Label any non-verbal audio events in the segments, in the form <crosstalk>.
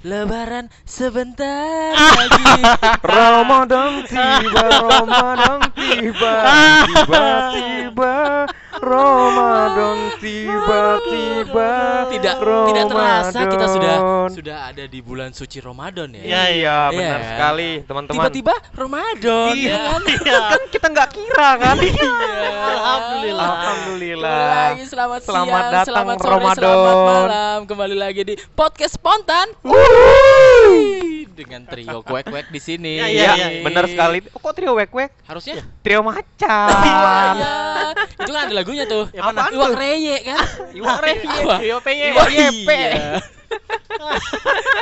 Lebaran sebentar lagi. <laughs> Ramadan tiba, Ramadan tiba, tiba-tiba Ramadan tiba-tiba Tidak tidak terasa kita sudah sudah ada di bulan suci Ramadan ya. Iya, iya, benar Iya. sekali, teman-teman. Tiba-tiba Ramadan Iya, ya kan? iya. kan kita nggak kira kan? Iya. Alhamdulillah. Alhamdulillah. Kembali lagi selamat, Selamat siang, datang selamat sore, Ramadan. selamat malam. Kembali lagi di podcast spontan. Wuih. Dengan trio kuek-kuek di sini. Iya, Iya, iya, iya. benar sekali. Oh, kok trio wek-wek? Harusnya Trio macan. <laughs> Iya. Itu kan ada lagunya tuh. Yang mana? Iwak reye kan? Iwak reye. Iwak. Peye. Iwak yepe. <laughs>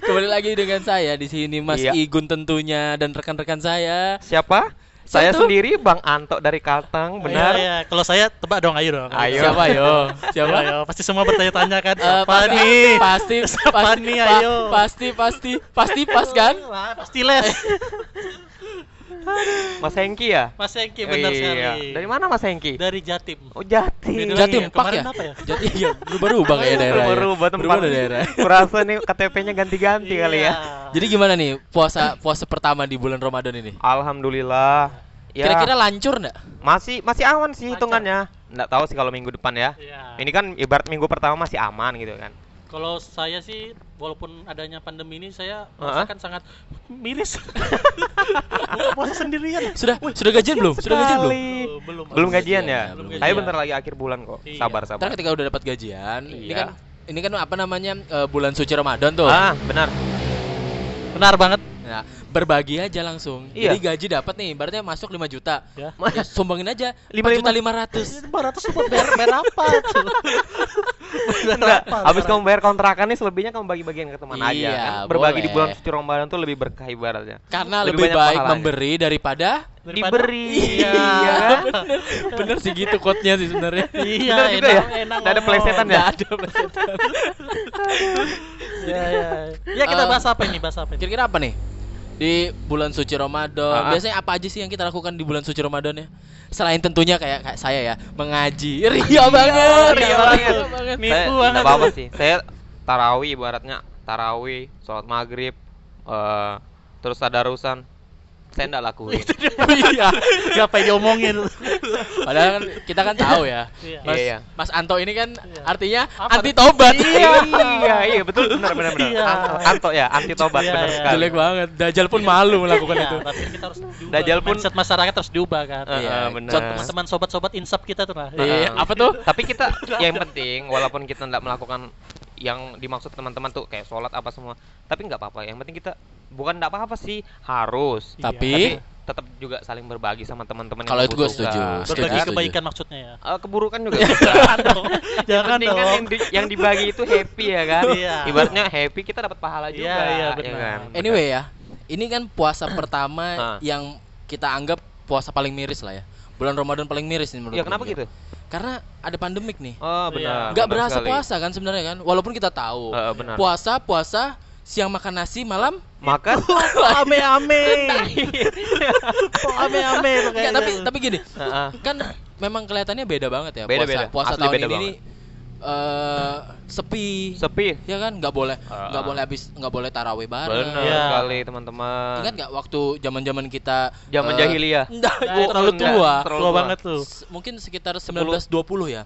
Kembali lagi dengan saya di sini Mas Iya. Igun tentunya dan rekan-rekan saya. Siapa? Saya Satu. sendiri Bang Anto dari Kalteng, benar? Iya, iya. Kalau saya tebak dong, ayo dong. Ayo. Siapa yo? Siapa? Ayo, pasti semua bertanya-tanya kan. Eh, Siapa pasti, nih? Pasti, Siapa pasti, nih, pa- ayo. pasti, pasti, pasti pas kan? Pasti les. <laughs> <laughs> Mas Hengki ya? Mas Engki benar Iya. sekali. Dari mana Mas Hengki? Dari Jatim. Oh, Jatim. Beda Jatim ya. Pak ya? apa ya? Jati iya, berubah-ubah kayak daerah. ya. Berubah tempat. Berubah daerah. <laughs> Kurasa nih KTP-nya ganti-ganti kali ya. Iya. Jadi gimana nih puasa puasa pertama di bulan Ramadan ini? Alhamdulillah. Ya, Kira-kira lancur nggak? masih masih aman sih Lancar. hitungannya. Nggak tahu sih kalau minggu depan ya. Iya. Ini kan ibarat minggu pertama masih aman gitu kan. Kalau saya sih walaupun adanya pandemi ini saya merasakan sangat miris. Puasa sendirian. Sudah sudah gajian belum? Sudah gajian belum? Oh, belum. Belum gajian ya? Belum Saya gajian. bentar lagi akhir bulan kok. Iya. Sabar Ntar sabar. ketika udah dapat gajian, ini Iya. kan ini kan apa namanya eh, bulan suci Ramadan tuh. Ah, benar. Benar banget. Nah, berbagi aja langsung. Iya. Jadi gaji dapat nih, berarti masuk 5 juta. Ya. Ya, sumbangin aja Lima- 4 juta lima. 500. 500 <laughs> buat bayar bayar apa Enggak, <laughs> habis kamu bayar kontrakan nih selebihnya kamu bagi-bagian ke teman Iya, aja kan. Berbagi di boleh. bulan suci Ramadan tuh lebih berkah ibaratnya. Karena Lebih lebih, baik pahalanya. memberi daripada Daripada- Diberi. <laughs> Iya. Iya kan? bener, bener sih gitu quote-nya sih sebenarnya. Iya, Bener juga ya? enak, enak Nggak ada plesetan ya? Ada plesetan. Iya, iya. Ya kita Eh, bahas apa ini? Bahas apa ini? Kira-kira apa nih? Di bulan suci Ramadan. Ah. Biasanya apa aja sih yang kita lakukan di bulan suci Ramadan ya? Selain tentunya kayak, kayak saya ya, mengaji. <laughs> Ria banget. ria banget. Nipu Saya banget. enggak apa-apa sih. Saya tarawih ibaratnya tarawih, sholat maghrib, eh terus tadarusan. Saya enggak lakuin. Iya. Siapa yang diomongin? Padahal kan kita kan tahu ya. Iya. Mas, Iya. Mas Anto ini kan Iya. artinya Apa? anti tobat. iya, iya, iya, betul benar benar benar. Iya. Anto, ya, anti tobat Iya, benar iya. sekali. Jelek banget. Dajjal pun malu melakukan Iya, itu. Tapi kita harus diubah. Dajjal pun- mindset masyarakat harus diubah kan. Iya. benar. Contoh Teman-teman sobat-sobat insaf kita tuh nah. Iya, apa tuh? Tapi kita <laughs> yang penting walaupun kita enggak melakukan yang dimaksud teman-teman tuh kayak sholat apa semua, tapi nggak apa-apa. Yang penting kita bukan enggak apa-apa sih, harus. Iya. Tapi tetap juga saling berbagi sama teman-teman yang Kalau itu gue setuju. Berbagi Setuju, setuju. kebaikan maksudnya ya. Eh, keburukan juga. <laughs> Jangan dong. yang Jangan dong. yang, di- yang dibagi itu happy ya kan Iya. ibaratnya happy kita dapat pahala juga Iya, iya, ya benar. kan? Anyway ya, ini kan puasa <coughs> pertama yang kita anggap puasa paling miris lah ya. Bulan Ramadan paling miris nih menurut ya kenapa gue. gitu Karena ada pandemik nih. oh Iya. benar Nggak benar berasa sekali. puasa kan sebenarnya kan, walaupun kita tahu Eh, benar puasa puasa siang makan nasi malam maka <laughs> Ame-ame. <laughs> Ame-ame Nggak, kayaknya. tapi tapi gini Heeh. kan memang kelihatannya beda banget ya Beda, puasa beda. puasa Asli tahun beda ini nih eh, sepi sepi ya kan nggak boleh Ah. nggak boleh habis nggak boleh tarawih bareng benar Iya. sekali teman-teman ingat nggak waktu zaman zaman kita zaman eh, jahiliyah Enggak, Nah, itu terlalu enggak, tua. terlalu Tua tua. banget tuh. S- Mungkin sekitar 10. 1920 ya.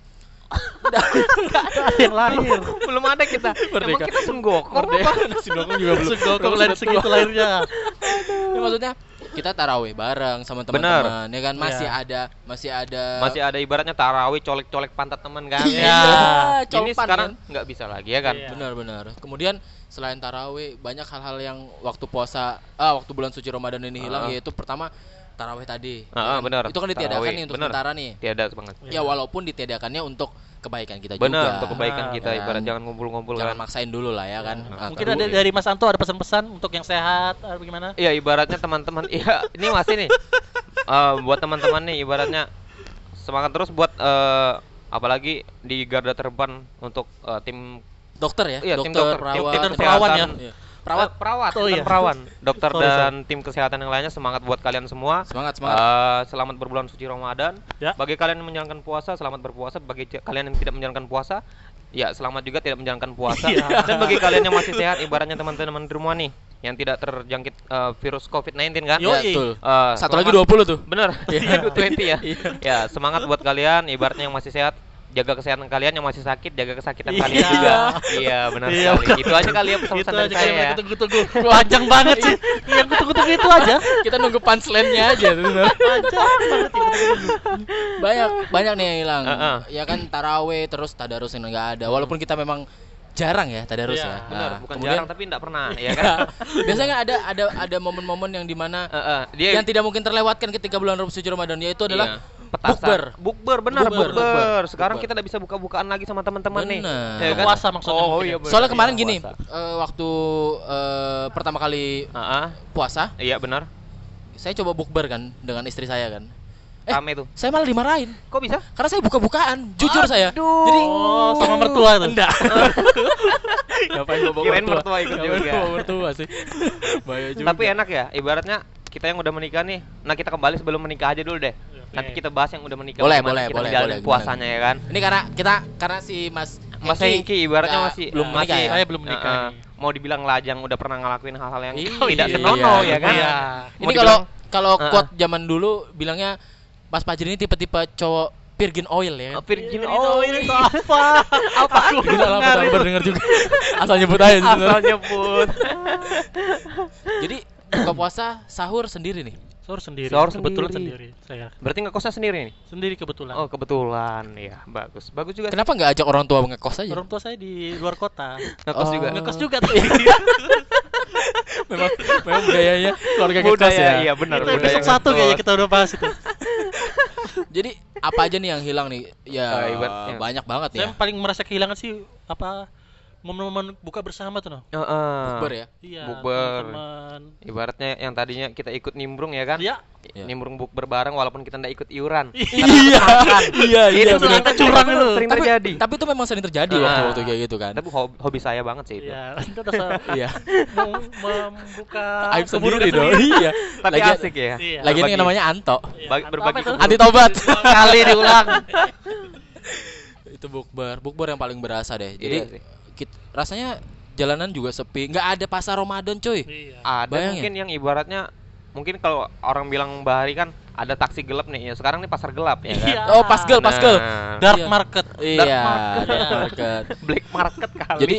yang lahir. belum ada kita <laughs> emang Merdeka. kita sunggokong Merdeka apa <laughs> nasi dokong juga belum. Belum lain segitu lahirnya. Ya, <laughs> maksudnya kita tarawih bareng sama teman-teman ya kan masih Iya. ada masih ada masih ada ibaratnya tarawih colek-colek pantat teman kan Iya, Ya. ini sekarang kan? nggak bisa lagi ya kan Iya. benar-benar kemudian selain tarawih banyak hal-hal yang waktu puasa ah waktu bulan suci Ramadan ini hilang Ah. yaitu pertama tarawih tadi Ah, ya kan? benar. itu kan ditiadakan Tarawih, nih untuk benar. sementara nih tiada banget ya walaupun ditiadakannya untuk kebaikan kita benar juga untuk kebaikan Nah, kita kan. ibarat jangan ngumpul-ngumpul jangan kan maksain dulu lah ya kan Nah, Ah, Mungkin ada dari Mas Anto ada pesan-pesan untuk yang sehat atau gimana? Iya ibaratnya teman-teman <laughs> iya ini masih nih Eh, buat teman-teman nih ibaratnya semangat terus buat eh, apalagi di garda terdepan untuk eh, tim dokter ya Iya, tim dokter dokter. Tim- perawat tim kesehatan. perawat ya. Perawat. Eh, perawat, Oh, iya. perawan. Dokter Sorry, dan tim kesehatan yang lainnya semangat buat kalian semua. Semangat, semangat. Eh, selamat berbulan suci Ramadan. Ya. Bagi kalian yang menjalankan puasa, selamat berpuasa. Bagi kalian yang tidak menjalankan puasa, ya selamat juga tidak menjalankan puasa. Iya. Dan bagi kalian yang masih sehat, ibaratnya teman-teman di rumah nih, yang tidak terjangkit eh, virus COVID-19 kan? Yo, Ya, betul. Eh, Satu lagi selamat- 20 tuh. Bener, Iya. <laughs> 20 ya. Iya. Ya, semangat buat kalian, ibaratnya yang masih sehat, jaga kesehatan kalian yang masih sakit, jaga kesakitan Iya. kalian juga. Iya, benar Iya, sekali. benar. Itu aja kali ya pesan-pesan Itu dari aja saya ya. tunggu-tunggu. Panjang banget sih. Yang tunggu-tunggu itu aja. Kita nunggu punchline-nya aja. Panjang banget banyak banyak nih yang hilang. Heeh. Ya kan taraweh terus tadarus yang enggak ada. Walaupun kita memang jarang ya tadarus Iya, ya. Benar, Nah, bukan kemudian- jarang tapi enggak pernah, ya Ya, kan? biasanya kan ada ada ada momen-momen yang di mana Heeh, dia yang tidak mungkin terlewatkan ketika bulan suci Ramadan yaitu adalah Iya. Petasan. bukber. Bukber benar Bukber, bukber. bukber. Sekarang Bukber. kita bisa buka-bukaan lagi sama teman-teman nih. Benar. Ya kan? Puasa maksudnya Oh, iya ya. benar. Soalnya kemarin Iya, gini, eh, waktu eh, pertama kali Heeh. puasa, Iya benar. saya coba bukber kan dengan istri saya kan. Eh, Rame tuh. saya malah dimarahin Kok bisa? karena saya buka-bukaan, jujur saya. Aduh. Jadi Oh, sama mertua itu. enggak. <laughs> Ngapain bawa Kirain mertua ikut juga. bawa mertua sih. <laughs> Bahaya juga. Tapi enak ya, ibaratnya kita yang udah menikah nih. Nah, kita kembali sebelum menikah aja dulu deh. Oke. Nanti kita bahas yang udah menikah. Boleh, boleh, kita boleh, boleh, puasanya ya kan. Ini karena kita karena si Mas Mas Hengki ibaratnya masih belum masih menikah ya. Saya belum menikah nih. mau dibilang lajang udah pernah ngelakuin hal-hal yang Iya, tidak iya, senonoh ya kan. iya. Ini kalau dibilang- kalau Heeh. quote zaman dulu bilangnya Mas Fajri ini tipe-tipe cowok virgin oil ya. Oh, Virgin Oh, oil ini apa? apa? Gila lah baru denger juga. Asal nyebut aja Asal nyebut. Jadi buka puasa sahur sendiri nih. Sahur sendiri. Sahur kebetulan sendiri. sendiri. Saya Berarti ngekosnya sendiri nih? sendiri kebetulan. Oh, kebetulan. Ya, bagus. Bagus juga. Kenapa nggak ajak orang tua ngekos aja? Orang tua saya di luar kota. Ngekos Oh. juga. Ngekos juga <laughs> tuh. memang memang budayanya keluarga ngekos Budaya, ya. iya benar. itu budaya satu kayaknya kita udah bahas itu. <laughs> Jadi apa aja nih yang hilang nih? Ya ibaratnya. banyak banget Saya ya. paling merasa kehilangan sih apa momen-momen buka bersama tuh no. Heeh. Bukber ya. Iya. Bukber. Ibaratnya yang tadinya kita ikut nimbrung ya kan? Iya. Iya. Nimbrung bukber bareng walaupun kita nggak ikut iuran. Iya, iya, iya. Itu bener. ternyata curang itu sering tapi, terjadi. Tapi itu memang sering terjadi Ah. waktu-waktu kayak gitu kan. Tapi hobi, hobi saya banget sih itu. Iya. Itu Iya. membuka Aib sendiri dong. sendiri. Iya. Tapi Lagi- asik ya. Iya. Lagi ini namanya Anto. Iya, berbagi itu? Anti tobat. Kali diulang. itu bukber, bukber yang paling berasa deh. Jadi Iya sih. Rasanya jalanan juga sepi, nggak ada pasar Ramadan cuy. Iya. Ada Bayangin. mungkin yang ibaratnya mungkin kalau orang bilang bahari kan ada taksi gelap nih. Ya sekarang nih pasar gelap ya kan. Iya. Oh, pasgel, pasgel. Nah, Dark Iya. market. Iya, market. dark market. <laughs> black market kali. Jadi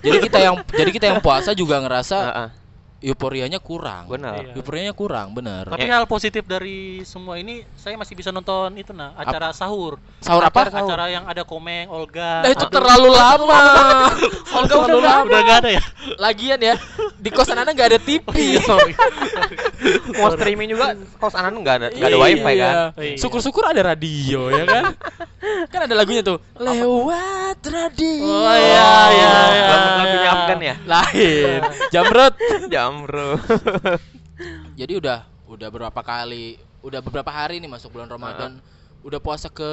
jadi kita yang jadi kita yang puasa juga ngerasa Heeh, euforianya kurang. benar. Iya. Euforianya kurang, benar. Tapi Ya. hal positif dari semua ini saya masih bisa nonton itu nah acara sahur. Sahur apa? Acara sahur. Acara yang ada komeng, Olga. Nah, itu Aduh. terlalu lama. <laughs> Olga udah udah, lama. udah gak ada ya? Lagian ya, di kosan Anda nggak ada TV. <laughs> Mau streaming juga kos anak nggak ada nggak ada Iya. wifi kan. Iya. Syukur-syukur ada radio ya kan. <laughs> kan ada lagunya tuh. Lewat radio. Oh, iya, iya, iya. Lagu-lagunya Afgan ya. Lain. Jamro. <laughs> Jadi udah udah berapa kali, udah beberapa hari nih masuk bulan Ramadan. Udah puasa ke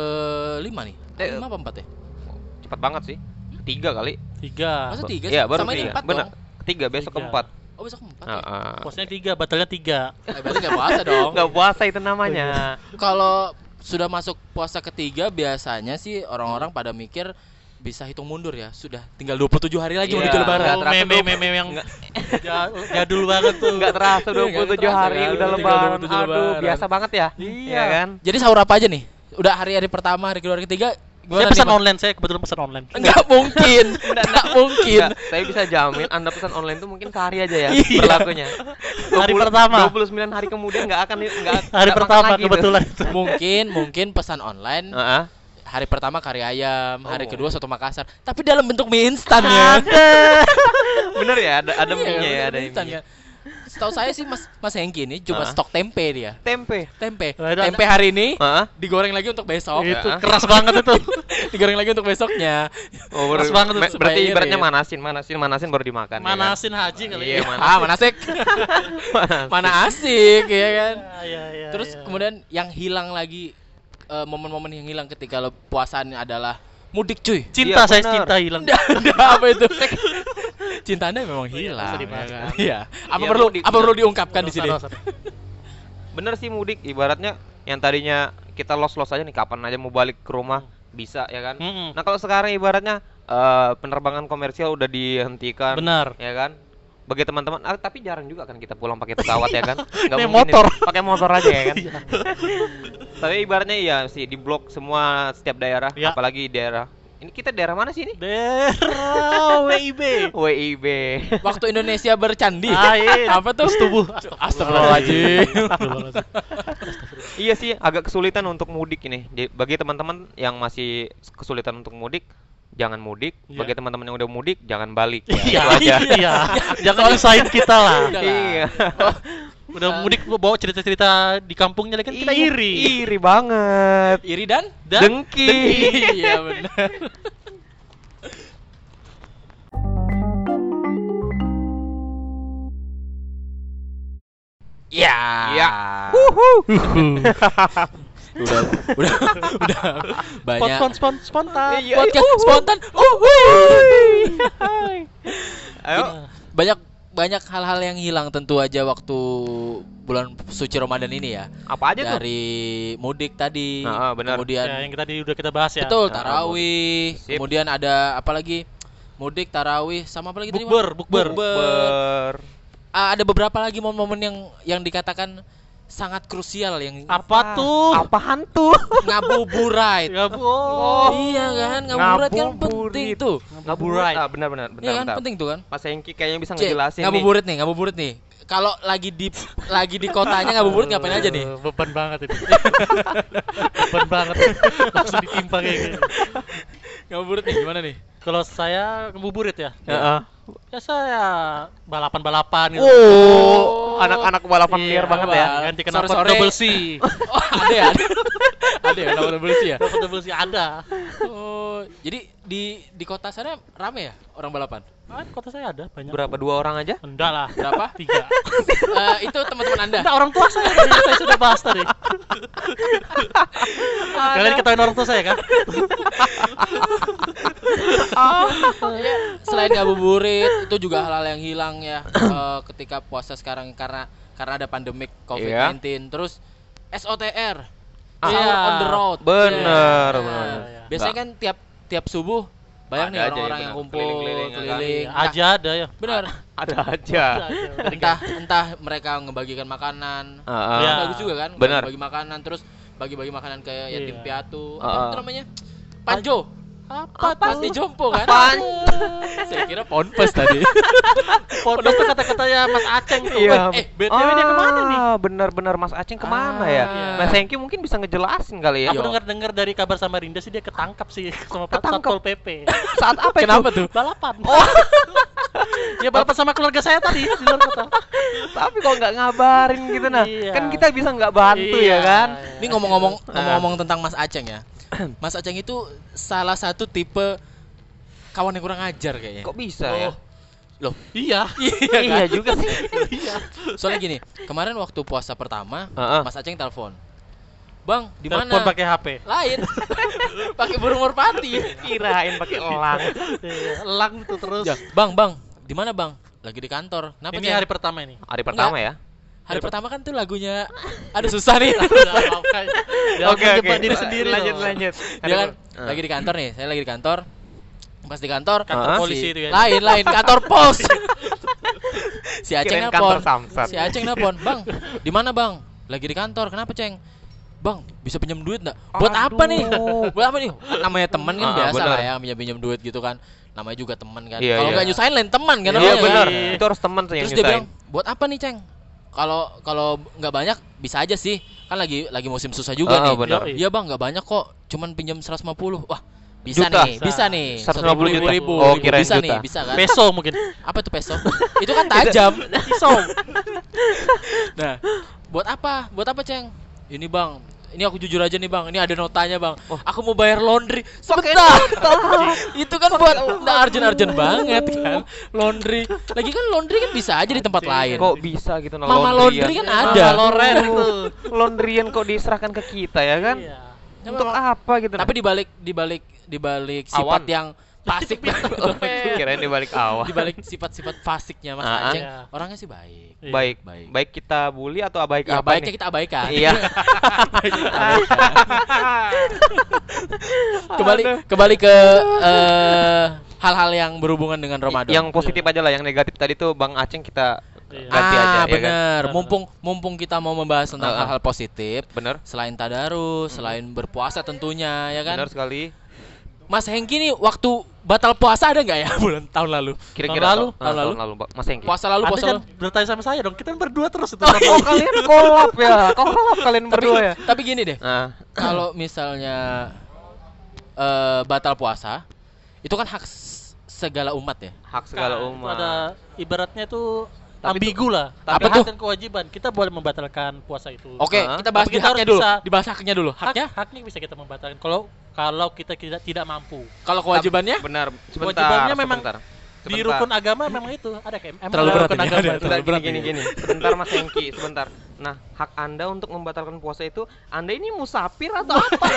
lima nih. Eh, Lima apa empat ya? Cepat banget sih. Tiga kali. Tiga. Masa tiga? Iya, baru Sama ini tiga. empat Bener. dong. Tiga besok Tiga. keempat. Oh besok empat. ya? Heeh. Puasanya tiga, batalnya tiga. Eh, berarti nggak puasa <laughs> dong. Nggak puasa itu namanya. Kalau sudah masuk puasa ketiga biasanya sih orang-orang pada mikir bisa hitung mundur ya. Sudah tinggal 27 hari lagi Iya, menuju lebaran. nggak Oh, terasa meme dua- meme yang nggak- <laughs> ja- jadul banget tuh. Nggak terasa Iya, nggak 27 terasa hari kan, udah lebaran. 27 Aduh, lebaran. biasa banget ya. Iya. kan? Jadi sahur apa aja nih? Udah hari-hari pertama, hari kedua, hari ketiga Saya gimana pesan nih, online, saya kebetulan pesan online. Enggak mungkin. <laughs> Enggak mungkin. Nggak, saya bisa jamin Anda pesan online tuh mungkin sehari aja ya Iya. berlakunya. Hari pertama. 29 hari kemudian nggak akan nggak Hari nggak pertama kebetulan itu. mungkin mungkin pesan online Heeh. Hari pertama kari ayam, hari Oh. kedua soto Makassar, tapi dalam bentuk mie instan ya. Bener ya, ada ada Iya, mie-nya ya, ada mie instan mie ya. Setahu saya sih Mas Mas Hengki ini cuma stok tempe dia. Tempe. Tempe. Ada- Tempe hari ini Heeh. digoreng lagi untuk besok. Itu Ya. keras banget itu. <laughs> digoreng lagi untuk besoknya. Oh, Keras banget itu, berarti ibaratnya irit. manasin, manasin, manasin baru dimakan. ya kan? Manasin haji kali Iya, ya. <laughs> mana- Ah, mana asik. Manasin. mana asik ya kan. Iya, iya, Terus iya. kemudian yang hilang lagi eh, momen-momen yang hilang ketika lo puasaan adalah mudik cuy. cinta Iya, saya cinta hilang. Nggak, nggak, apa itu? <laughs> cinta anda memang hilang. usah dibahas. ya kan? Iya. Apa Iya, perlu mudik. apa perlu diungkapkan di sini? Bener sih mudik ibaratnya yang tadinya kita los-los aja nih kapan aja mau balik ke rumah bisa ya kan. Mm-mm. Nah kalau sekarang ibaratnya eh, penerbangan komersial udah dihentikan, Benar. ya kan? Bagi teman-teman, ah, tapi jarang juga kan kita pulang pakai pesawat ya kan? <laughs> Nggak mungkin motor. pakai motor aja ya kan? <laughs> tapi ibaratnya iya sih di blok semua setiap daerah, Ya. apalagi daerah. Ini kita daerah mana sih ini? Daerah <laughs> WIB. WIB. Waktu Indonesia bercandi. Ain. Apa tuh? Tubuh. Astagfirullahaladzim. Astagfirullahaladzim. iya sih, agak kesulitan untuk mudik ini. Bagi teman-teman yang masih kesulitan untuk mudik, jangan mudik. Iya. Bagi teman-teman yang udah mudik, jangan balik. Ya, Iya, aja. <laughs> iya. Jangan nyusahin kita lah. Iya. Udah mudik bawa cerita-cerita di kampungnya lagi kan kita Iya, iri. Iri banget. Iri dan Dan Dengki. Iya benar. Ya. Ya. <laughs> udah udah <laughs> udah banyak spon spon spontan. Iya, podcast spontan. <laughs> Ayo. banyak banyak hal-hal yang hilang tentu aja waktu bulan suci Ramadan ini ya. Apa aja tuh? Dari mudik tadi. Ah, ah, benar. Kemudian Ya, yang tadi udah kita bahas ya. betul tarawih. Sip. Kemudian ada apa lagi? Mudik, tarawih, sama apa lagi tadi? Bang? Bukber, bukber. Ber. Ah, ada beberapa lagi momen-momen yang yang dikatakan sangat krusial yang Apa tuh? Apa hantu? <laughs> ngabuburit. Bu. Oh. Iya kan, ngabuburit kan penting tuh. Ngabuburit. Ah, benar benar benar. Iya kan, penting tuh kan. Mas Hengki kayaknya bisa ngejelasin nih. ngabuburit nih, ngabuburit nih. Kalau lagi di lagi di kotanya ngabuburit ngapain aja nih? Beban banget itu. <laughs> Beban banget. Langsung ditimpa kayak gini. Ngabuburit nih gimana nih? Kalau saya ngabuburit ya. Heeh. Biasa ya balapan-balapan gitu. Oh, anak-anak balapan Iya, liar banget Bang. ya. Ganti kenapa Sore-sore. double C. <laughs> Oh, ada ya? Ada, ada ya nama double C ya? Kenapa double C ada. Oh, jadi di di kota sana rame ya orang balapan? Ah, kota saya ada banyak. Berapa dua orang aja? Enggak lah. Berapa? Tiga. <laughs> Eh, itu teman-teman Anda. Enggak orang tua saya. tadi saya sudah bahas tadi. Kalian ketahuin orang tua saya kan? Iya, selain ngabuburit itu juga hal-hal yang hilang ya <coughs> eh, ketika puasa sekarang karena karena ada pandemik COVID-19 terus SOTR Ah. sahur on the road Bener, Ya. bener. biasanya kan tiap tiap subuh banyak Ada nih ya, orang-orang yang kumpul Keliling-keliling, ya kan? keliling Nah, Aja ada ya. bener Ada aja. entah entah mereka ngebagikan makanan Heeh. Ya. bagus juga kan Benar. bagi makanan terus bagi-bagi makanan ke yatim Iya. piatu apa ah. itu namanya panjo Apa panti tuh? jompo kan Apaan? saya kira ponpes tadi <laughs> Pondok tuh kata-katanya Mas Aceng tuh. Iya. Eh, BTW dia ke mana nih? Ah, Benar-benar Mas Aceng ke mana Ah, ya? iya. Mas Hengki mungkin bisa ngejelasin kali ya. Aku Iya. dengar-dengar dari kabar Samarinda sih dia ketangkap sih sama Pak Ketangkap? Satpol PP. <laughs> Saat apa itu? Kenapa tuh? Balapan. Oh. <laughs> ya balapan sama keluarga saya tadi di luar kota. Tapi kok nggak ngabarin gitu nah? Iya. Kan kita bisa nggak bantu Iya. ya kan? Ini ngomong-ngomong Ah. ngomong-ngomong tentang Mas Aceng ya. <clears throat> Mas Aceng itu salah satu tipe kawan yang kurang ajar kayaknya. Kok bisa ya? Oh. Loh, Iya. <laughs> iya Iya kan? juga sih. <laughs> Iya. Soalnya gini, kemarin waktu puasa pertama, Heeh. Mas Aceng telepon. Bang, di mana? Telepon pakai HP. Lain. <laughs> pakai burung merpati. Kirain pakai elang. Iya, Elang tuh terus. Ya, Bang, Bang, di mana, Bang? Lagi di kantor. Kenapa, Ini Ceng? hari pertama ini. Hari pertama ya? Hari pertama kan tuh lagunya ada susah nih. <laughs> Oke oke diri sendiri Lanjut dong. lanjut. Dia kan Ah. lagi di kantor nih, saya lagi di kantor. Pas di kantor, Kantor Ah. polisi si- itu ya. Lain, lain kantor pos. <laughs> <laughs> si Aceng nelpon. Samsat. Si Aceng nelpon, "Bang, di mana, Bang?" Lagi di kantor. Kenapa, Ceng? Bang, bisa pinjam duit enggak? Buat apa nih? Aduh. Buat apa nih? Namanya teman kan Ah, biasa benar. lah ya, pinjam-pinjam duit gitu kan. Namanya juga teman kan. Iya, Kalau iya. nggak nyusahin lain teman kan Iya kan? benar. Iya. Itu harus teman tuh yang Terus dia nyusahin. bilang, "Buat apa nih, Ceng?" Kalau kalau nggak banyak bisa aja sih. Kan lagi lagi musim susah juga Ah, nih. benar. Yoi. Iya, Bang, nggak banyak kok. Cuman pinjam 150. Wah, bisa Juta. nih, bisa nih. 150 ribu, juta. ribu, Oh, ribu. kirain bisa juta. nih, bisa kan? Peso mungkin. Apa tuh peso? Itu kan tajam. Pisau. Nah, buat apa? Buat apa, Ceng? Ini, Bang. Ini aku jujur aja nih, Bang. Ini ada notanya, Bang. Aku mau bayar laundry. Sebentar. <laughs> Itu kan buat nggak urgent-urgent banget kan. Laundry. Lagi kan laundry kan bisa aja di tempat lain. Kok bisa gitu nah, Mama laundry kan ada. Mama Loren. <laughs> Laundryan kok diserahkan ke kita ya kan? Iya. Untuk apa gitu nah? Tapi dibalik dibalik dibalik sifat Awan. yang fasik banget. <laughs> Kirain di balik awal. Di balik sifat-sifat fasiknya Mas Ah, ah. Aceng, Iya. orangnya sih baik. Iya. Baik, Baik. baik kita bully atau baik Ya, apa baiknya nih? kita abaikan. Iya. <laughs> kembali kembali ke eh, hal-hal yang berhubungan dengan Ramadan. Yang positif aja lah, yang negatif tadi tuh Bang Aceng kita Iya. ganti ah, aja ya kan. bener. Benar, Mumpung mumpung kita mau membahas tentang Ah, ah. hal-hal positif, Bener, selain tadarus, selain berpuasa tentunya, ya kan? bener sekali. Mas Hengki nih waktu batal puasa ada nggak ya <laughs> bulan tahun lalu? Kira-kira Tahun lalu? tahun, Tahun lalu? tahun lalu, Mbak. Mas Hengki. Puasa lalu, puasa lalu. bertanya sama saya dong. Kita kan berdua terus itu. <laughs> Oh, kalian kolab ya. Kolab kalian Tapi, berdua ya. tapi gini deh, Nah, <clears throat> kalau misalnya eh, batal puasa, itu kan hak segala umat ya. hak segala umat. Ada ibaratnya itu Tapi ambigu lah. Apa Hak tuh? dan kewajiban. Kita boleh membatalkan puasa itu. Oke, Ah. kita bahas Tapi di kita haknya dulu. bisa- Dibahas haknya dulu. Hak, Haknya haknya bisa kita membatalkan. Kalau kalau kita tidak tidak mampu. kalau kewajibannya Benar, sebentar. Kewajibannya memang sebentar. Di Sebentar. rukun agama memang itu ada kayak Terlalu berat rukun ini, agama. ada. Terlalu berat gini, ini. gini, gini. Sebentar Mas Hengki, sebentar. Nah, hak Anda untuk membatalkan puasa itu Anda ini musafir atau apa?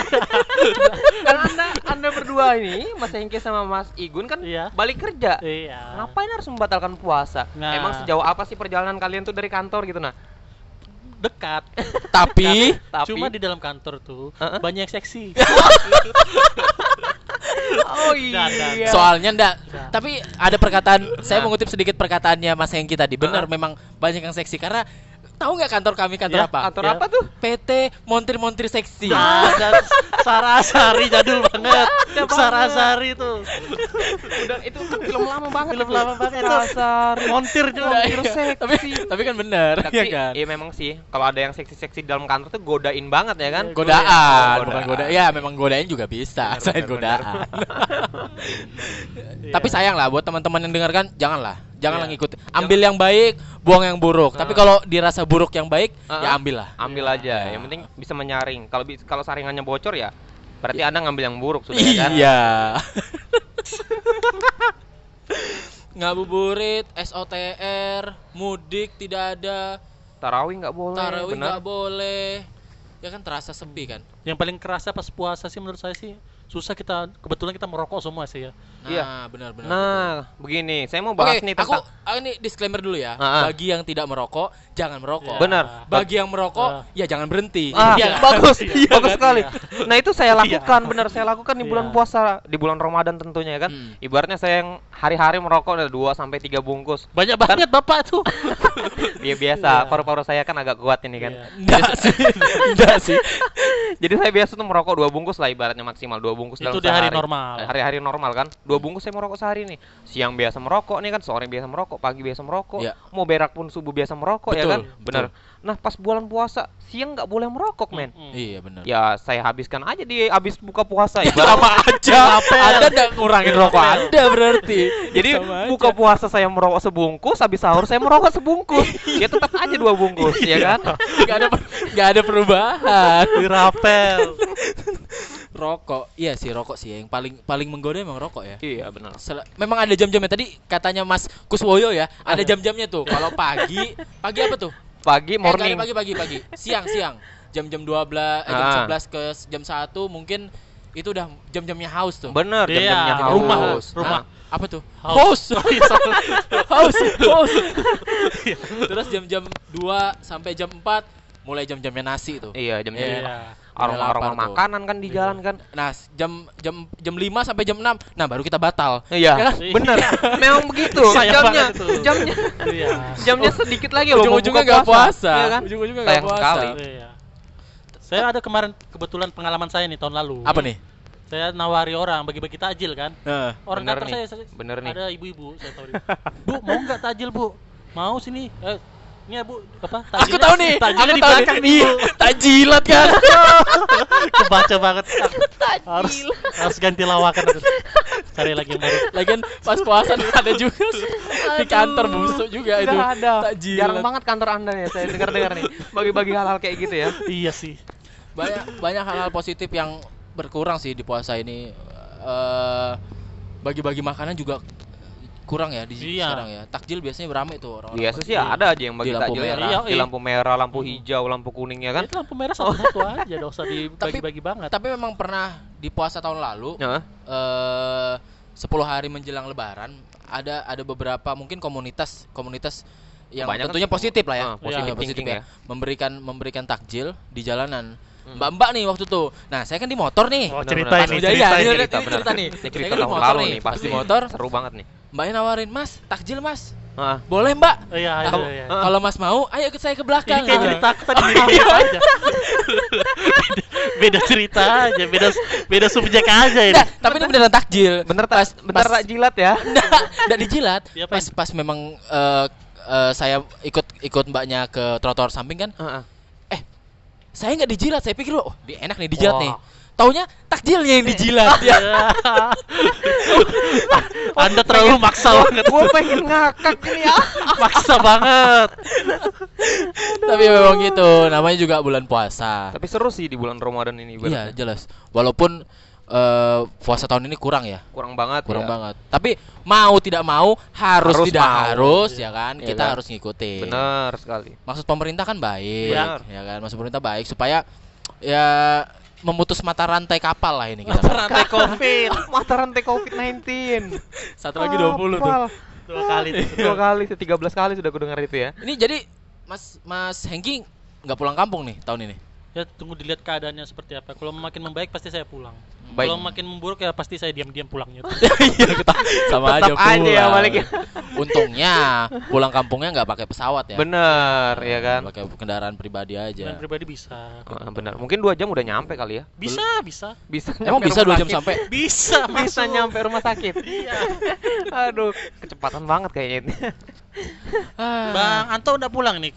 <laughs> kan Anda Anda berdua ini, Mas Hengki sama Mas Igun kan Iya. balik kerja. Iya. Ngapain harus membatalkan puasa? Nah. Emang sejauh apa sih perjalanan kalian tuh dari kantor gitu nah? Dekat. tapi Tapi Cuma di dalam kantor tuh Heeh. banyak yang seksi. <laughs> Oh Dan, dan. iya. soalnya ndak. Nah. Tapi ada perkataan, saya mengutip sedikit perkataannya Mas Hengki tadi. Benar, Ah. memang banyak yang seksi karena tahu nggak kantor kami kantor Ya, apa? Kantor Ya. apa tuh? PT Montir-Montir Seksi. Nah, dan Sarasari jadul banget. Sarasari tuh. Udah itu kan film lama banget. Film lama banget. Dasar. Montir juga. Montir iya. seksi. tapi tapi kan benar, Tapi ya kan? iya memang sih kalau ada yang seksi-seksi di dalam kantor tuh godain banget ya kan? Iya, Godaan, bukan godaan. Ya, memang godain juga bisa Benar, selain benar, godaan. <laughs> Tapi sayang lah buat teman-teman yang dengarkan, janganlah. Janganlah Iya. ngikut. Ambil yang baik, buang yang buruk. Tapi Ah. kalau dirasa buruk yang baik, Ah, ya ambil lah. Ambil Iya. aja. Yang penting bisa menyaring. Kalau bi- kalau saringannya bocor ya berarti Anda ngambil yang buruk sudah ya kan? Iya. <laughs> Ngabuburit, SOTR, mudik tidak ada, Tarawih nggak boleh. tarawih nggak boleh. Ya kan terasa sepi kan? Yang paling kerasa pas puasa sih menurut saya sih susah kita kebetulan kita merokok semua sih ya. Nah, Iya. benar benar. Nah, begini, saya mau betul. bahas Oke, nih aku tentang ah, ini disclaimer dulu ya. Ah, ah. Bagi yang tidak merokok, jangan merokok. Iya. Benar. Bagi yang merokok, Ah. ya jangan berhenti. Ah, Iya. bagus, Iya, bagus kan? sekali. Iya. Nah itu saya lakukan, Iya. benar saya lakukan di bulan Iya. puasa, di bulan Ramadan tentunya ya kan. Hmm. Ibaratnya saya yang hari-hari merokok ada 2 sampai 3 bungkus. Banyak banget Bapak tuh. Dia <laughs> biasa, Iya. paru-paru saya kan agak kuat ini kan. Iya. Enggak sih. <laughs> Enggak sih. Jadi saya biasa tuh merokok dua bungkus lah ibaratnya maksimal dua bungkus Itu dalam di hari normal. Eh, Hari-hari normal kan. Dua bungkus saya merokok sehari nih. Siang biasa merokok nih kan, sore biasa merokok, pagi biasa merokok. Iya. Mau berak pun subuh biasa merokok ya Betul, kan. Benar. Nah, pas bulan puasa siang nggak boleh merokok, men. Mm. Iya benar. Ya saya habiskan aja di habis buka puasa ibarat sama aja. <laughs> Anda enggak ngurangin rokok Anda berarti. <laughs> Jadi Sama aja. buka puasa saya merokok sebungkus, habis sahur saya merokok sebungkus. <laughs> ya tetap aja dua bungkus, ya kan? Enggak ada enggak ada perubahan. Dirapel. Rokok. Iya sih rokok sih yang paling paling menggoda emang rokok ya. Iya benar. Sel- memang ada jam-jamnya tadi katanya Mas Kuswoyo ya, ada jam-jamnya tuh. Kalau pagi, <laughs> pagi apa tuh? Pagi Eh, morning. pagi pagi pagi. Siang siang. Jam-jam 12 eh, jam Ah. 11 ke jam 1 mungkin itu udah jam-jamnya haus tuh. Bener, Iya, jam-jamnya haus. rumah, rumah. Nah, apa tuh? Haus. Haus. <laughs> <laughs> Haus. Terus jam-jam 2 sampai jam 4 mulai jam-jamnya nasi tuh. Iya, jam-jam Iya. Lapar tuh. makanan kan di jalan kan. Nah, jam jam jam 5 sampai jam 6. Nah, baru kita batal. Iya, Ya kan? <laughs> bener. Memang begitu. Sayang jamnya, jamnya, Iya. jamnya sedikit lagi Ujung-ujungnya buka nggak puasa. Iya kan? Ujung-ujungnya nggak Sayang puasa. sekali. Iya. Saya ada kemarin kebetulan pengalaman saya nih tahun lalu. Apa nih? Saya nawari orang bagi-bagi takjil kan. Nah, Orang Bener kantor nih, saya, saya bener nih. ada ibu-ibu saya tahu. Bu, mau nggak takjil, Bu? Mau sini. Eh, ini ya, Bu, apa? aku tahu nih. Takjilnya Aku di tahu belakang nih. nih. Iya, Tajilat kan. <laughs> Kebaca banget. harus harus ganti lawakan. Cari lagi yang baru. Lagian pas puasa nih ada juga di kantor busuk juga itu. Nggak ada. Takjilat. Jarang banget kantor anda ya. Saya dengar-dengar nih. Bagi-bagi hal-hal kayak gitu ya. Iya sih. banyak banyak hal-hal positif yang berkurang sih di puasa ini eh bagi-bagi makanan juga kurang ya di Iya. sekarang ya takjil biasanya beramai tuh orang Biasa sih ada aja yang bagi takjil ya. merah. Iya, Di iya. lampu merah, lampu hijau, lampu kuning ya kan. Itu lampu merah satu-satu aja, enggak usah dibagi-bagi banget. tapi memang pernah di puasa tahun lalu Ya. eh 10 hari menjelang lebaran ada ada beberapa mungkin komunitas komunitas yang Kebanyakan tentunya sih positif lah ya. ah, positive Iya, thinking ya. Memberikan memberikan takjil di jalanan. Hmm. Mbak-mbak nih waktu itu. Nah, saya kan di motor nih. Oh, cerita ini, cerita ini. cerita, ini benar. cerita nih. Ini Saya cerita kan di tahun motor lalu nih, nih pas pasti. di motor. Seru banget nih. Mbaknya nawarin, "Mas, takjil, Mas." Ah. Boleh, Mbak. Oh, Iya, iya, Kalau- iya. Kalau Mas mau, ayo ikut saya ke belakang. Ini kayak Ah. cerita aku tadi mirip aja. beda, beda cerita aja, beda beda subjek aja ini. Nggak, tapi ini beneran takjil. Bener pas tak? Bentar pas- tak jilat ya. <laughs> Nggak, nggak dijilat. Diapain? Pas pas memang eh, eh, saya ikut ikut mbaknya ke trotoar samping kan. Heeh. Saya nggak dijilat. Saya pikir oh, di- enak nih dijilat Wah. nih. Taunya takjilnya yang dijilat <laughs> ya. <laughs> Anda terlalu maksa banget. Gue pengen ngakak ini ya. <laughs> Maksa banget. Tapi memang gitu. Namanya juga bulan puasa. Tapi seru sih di bulan Ramadan ini. Iya, jelas. Walaupun eh, puasa tahun ini kurang ya. Kurang banget. Kurang ya. banget. Tapi mau tidak mau harus, Harus tidak mau. harus ya kan. Iya Kita kan? harus ngikutin. Bener sekali. Maksud pemerintah kan baik, Benar. ya kan? Maksud pemerintah baik supaya ya memutus mata rantai kapal lah ini kita. Mata rantai covid. <laughs> Mata rantai COVID-19. Satu lagi 20 tuh. Apal. Dua kali tuh. Dua kali, 13 kali sudah aku dengar itu ya. Ini jadi Mas Mas Hengki nggak pulang kampung nih tahun ini. Ya tunggu dilihat keadaannya seperti apa. Kalau makin membaik pasti saya pulang. Baik. Kalau makin memburuk ya pasti saya diam-diam pulangnya. <laughs> Iya, kita sama aja Tetap aja pulang. ya balik ya. Untungnya pulang kampungnya nggak pakai pesawat ya. Bener, ya kan? Pakai kendaraan pribadi aja. pribadi bisa. Ah, bener. Mungkin dua jam udah nyampe kali ya. Bisa, bisa. Bisa. Emang bisa dua jam sampai? Bisa, Bisa masuk. nyampe rumah sakit. <laughs> Iya. Aduh, kecepatan banget kayaknya ini. Ah. Bang Anto udah pulang nih.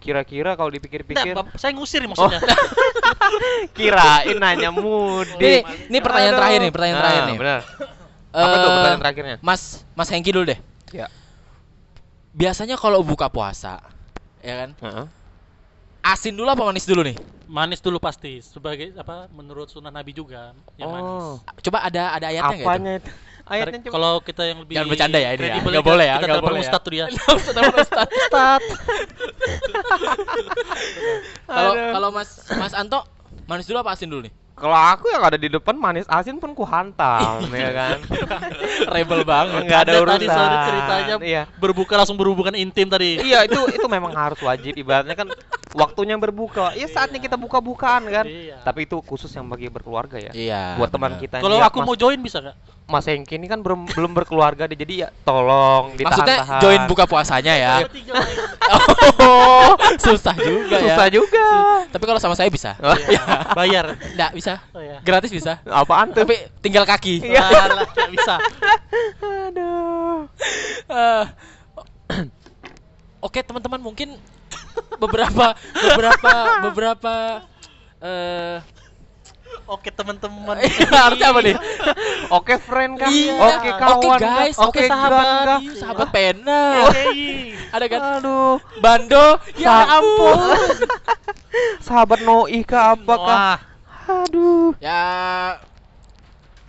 Kira-kira kalau dipikir-pikir, Bap- saya ngusir nih maksudnya. <laughs> kirain nanya mudik. Ini, ini pertanyaan Aduh. terakhir nih, pertanyaan Nah, terakhir nih. Bener. Apa tuh Eh, pertanyaan terakhirnya? Mas Mas Hengki dulu deh. Ya. Biasanya kalau buka puasa, ya kan? Heeh. Asin dulu apa manis dulu nih? Manis dulu pasti sebagai apa menurut sunnah Nabi juga yang manis. Oh, Coba ada ada ayatnya nggak itu? apanya itu? Ayatnya coba. Kalau kita yang lebih Jangan bercanda ya ini ya. Nggak boleh ya, Kita nggak boleh ya. Ustadz tuh dia. Ustadz. Ustadz. Kalau kalau Mas Mas Anto manis dulu apa asin dulu nih? Kalau aku yang ada di depan manis asin pun ku hantam, <laughs> ya kan? Rebel banget. Enggak ada urusan. tadi ceritanya Iya. berbuka langsung berhubungan intim tadi. Iya itu itu memang harus wajib ibaratnya kan waktunya berbuka ya saatnya kita buka-bukaan kan Iya. tapi itu khusus yang bagi berkeluarga ya Iya. buat teman kita Kalau nih, ya, aku Mas, mau join bisa nggak? Mas Hengki ini kan belum belum berkeluarga deh jadi ya tolong Maksudnya ditahan-tahan join buka puasanya ya. Main. Oh, <laughs> susah juga ya. susah juga Tapi kalau sama saya bisa. Iya, Bayar. Enggak bisa. Oh ya. Gratis bisa. apaan tuh Tapi tinggal kaki. Iya. Alah, nggak bisa. aduh Eh, Oke teman-teman mungkin beberapa beberapa beberapa eh Oke teman-teman. <laughs> artinya apa nih? oke friend kan Iya. oke kawan Oke, kah? guys. oke Oke, sahabat. kah? Iya, sahabat pena. Oke. Ada kan? aduh Bando. Ya ampun. <laughs> sahabat Noi kah apakah Wah, aduh Ya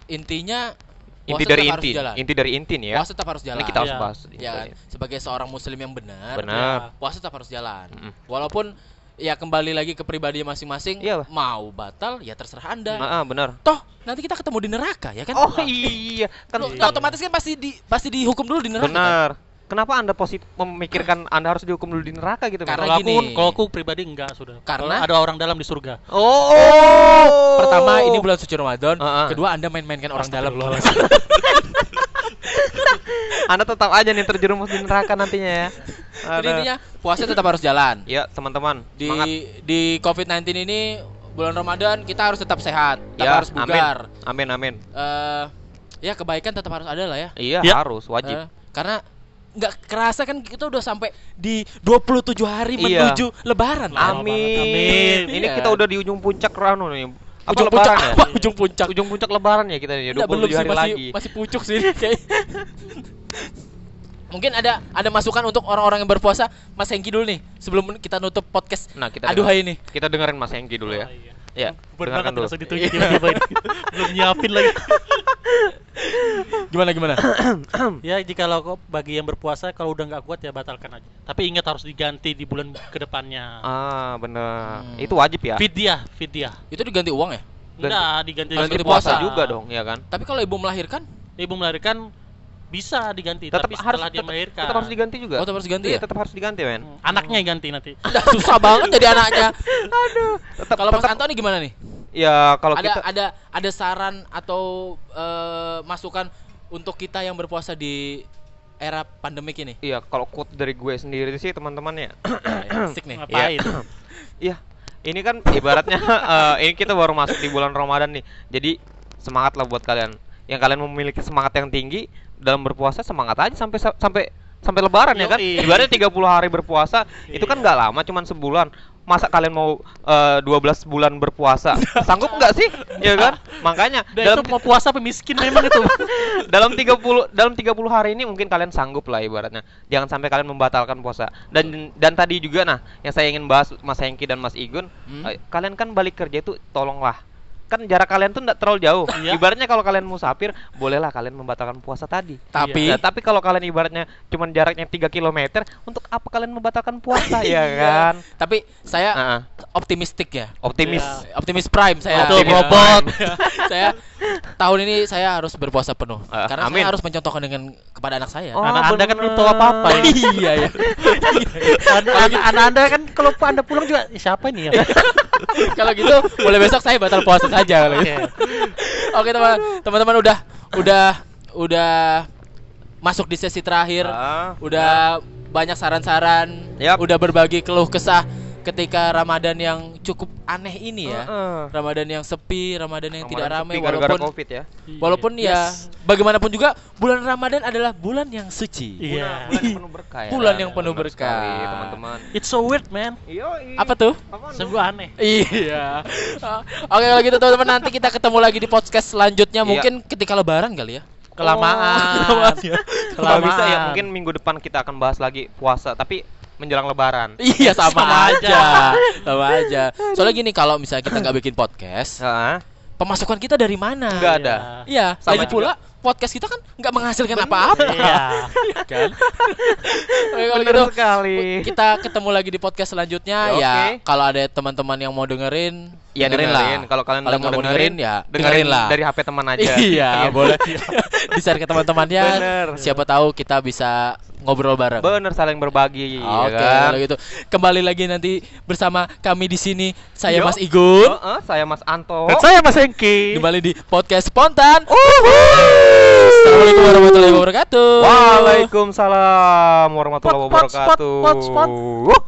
intinya inti puasa dari inti jalan. inti dari inti nih ya Puasa tetap harus jalan. ini kita harus Iya. bahas Ya kan? Sebagai seorang muslim yang benar, benar puasa tetap harus jalan. Mm-mm. Walaupun ya kembali lagi ke pribadi masing-masing, Iya, mau batal ya terserah Anda. Ah, ah, benar Toh nanti kita ketemu di neraka ya kan? oh iya kan kan- otomatis kan pasti di pasti dihukum dulu di neraka. kan? Kenapa anda positif memikirkan anda harus dihukum dulu di neraka gitu Karena kalau aku gini. kalau aku pribadi enggak sudah. Karena- Kalau ada orang dalam di surga. oh, Pertama ini bulan suci Ramadan, Ah, ah. kedua Anda main-mainkan orang dalam. anda tetap aja nih terjerumus di neraka nantinya ya Jadi intinya puasa tetap harus jalan. ya teman-teman Di semangat di Covid-19 ini bulan Ramadan kita harus tetap sehat, tetap ya harus bugar. amin amin amin Eh, ya kebaikan tetap harus ada lah ya. iya Ya. harus wajib Eh, karena nggak kerasa kan kita udah sampai di 27 hari Iya. menuju lebaran lah. amin. Amin. ini Iya. kita udah di ujung puncak rano nih apa ujung lebaran puncak ya apa? Ujung puncak. ujung puncak lebaran ya kita nih Nggak, 27 belum sih hari masih lagi masih pucuk sih <laughs> kayak. Mungkin ada ada masukan untuk orang-orang yang berpuasa Mas Hengki dulu nih sebelum kita nutup podcast nah kita Aduh hai ini. kita dengerin Mas Hengki dulu ya Oh, iya. Ya Bener dengarkan banget dulu langsung ditunjuk tiba-tiba ini. Belum nyiapin lagi. Gimana gimana? <coughs> Ya jika lo kok bagi yang berpuasa kalau udah nggak kuat ya batalkan aja. Tapi ingat harus diganti di bulan ke depannya. ah bener Hmm. itu wajib ya Fidyah, fidyah. Itu diganti uang ya? Enggak, diganti Harus ganti ganti puasa puasa. juga dong ya kan Tapi kalau ibu melahirkan, ibu melahirkan bisa diganti Tetap tapi harus setelah dia tetap, melahirkan tetap harus diganti juga. Oh, tetap harus diganti Iya, ya? tetap harus diganti, men. Hmm, anaknya yang ganti nanti <laughs> Susah banget jadi anaknya. <laughs> Tetap Kalau Mas Antoni gimana nih? ya kalau ada kita ada ada saran atau eh, masukan untuk kita yang berpuasa di era pandemik ini? Iya, kalau quote dari gue sendiri sih teman-teman ya. Asik nih. ngapain Iya, <coughs> ini kan ibaratnya <laughs> eh, ini kita baru masuk di bulan Ramadan nih. Jadi semangat lah buat kalian. Yang kalian memiliki semangat yang tinggi dalam berpuasa semangat aja sampai sampai sampai lebaran ya kan. Yoi. Ibaratnya 30 hari berpuasa itu kan Iya. nggak lama cuman sebulan. Masa kalian mau eh, 12 bulan berpuasa? Sanggup nggak sih? Ya kan? Makanya <laughs> Dan dalam itu mau puasa apa miskin memang itu <laughs> dalam 30 dalam 30 hari ini mungkin kalian sanggup lah ibaratnya. Jangan sampai kalian membatalkan puasa. Dan dan tadi juga nah, yang saya ingin bahas Mas Hengki dan Mas Igun, Hmm? eh, kalian kan balik kerja itu tolonglah kan jarak kalian tuh tidak terlalu jauh. Iya. Ibaratnya kalau kalian musafir, bolehlah kalian membatalkan puasa tadi. Tapi Nah, tapi kalau kalian ibaratnya cuman jaraknya 3 km, untuk apa kalian membatalkan puasa <laughs> ya kan? tapi saya Heeh. optimistik ya. Optimis. Iya. Optimis prime saya. Optimis robot. Prime. <laughs> saya tahun ini saya harus berpuasa penuh Ah, karena amin. saya harus mencontohkan dengan kepada anak saya. Oh, anak anda kan belum tahu bener. apa apa ya iya <laughs> ya. anak, anak, anak anda kan kalau anda pulang juga "Ih, siapa ini ya <laughs> kalau gitu mulai besok saya batal puasa saja kalau gitu. Oke teman teman-teman udah udah udah masuk di sesi terakhir. Ah, udah banyak saran-saran, Yap. udah berbagi keluh kesah ketika Ramadan yang cukup aneh ini ya. Heeh. Ramadan yang sepi, Ramadan yang tidak ramai sepi gara-gara walaupun Covid ya. walaupun ya bagaimanapun juga bulan Ramadan adalah bulan yang suci. Iya. Bulan yang penuh berkah ya. Bulan yang penuh berkah. sekali, teman-teman. it's so weird man. Apa tuh? Sungguh aneh Iya. Oke kalau gitu teman-teman nanti kita ketemu lagi di podcast selanjutnya Iya. mungkin ketika lebaran kali ya. kelamaan <laughs> kelamaan ya. Kalau bisa ya Kelamaan. mungkin minggu depan kita akan bahas lagi puasa tapi menjelang lebaran. <laughs> Iya sama, Sama aja. sama aja. Soalnya gini kalau misalnya kita nggak bikin podcast, Heeh. pemasukan kita dari mana? Nggak ada. Iya, Sama lagi pula podcast kita kan nggak menghasilkan apa-apa. iya kan? Oke, <laughs> kalau Bener gitu sekali. kita ketemu lagi di podcast selanjutnya Oke. ya. Kalau ada teman-teman yang mau dengerin, Ya dengerin, lah. Kalau kalian Kalau mau mau dengerin, ya dengerin lah. dari HP teman aja. <laughs> Iya, boleh. <laughs> Di share ke teman-temannya. Siapa tahu kita bisa ngobrol bareng. Bener saling berbagi Oke, ya kan. gitu. Kembali lagi nanti bersama kami di sini. Saya Yo. Mas Igun. Heeh, saya Mas Anto. dan saya Mas Hengki Kembali di podcast spontan. Assalamualaikum warahmatullahi wabarakatuh. Waalaikumsalam warahmatullahi Pot, pot, spot, wabarakatuh. pot, spot.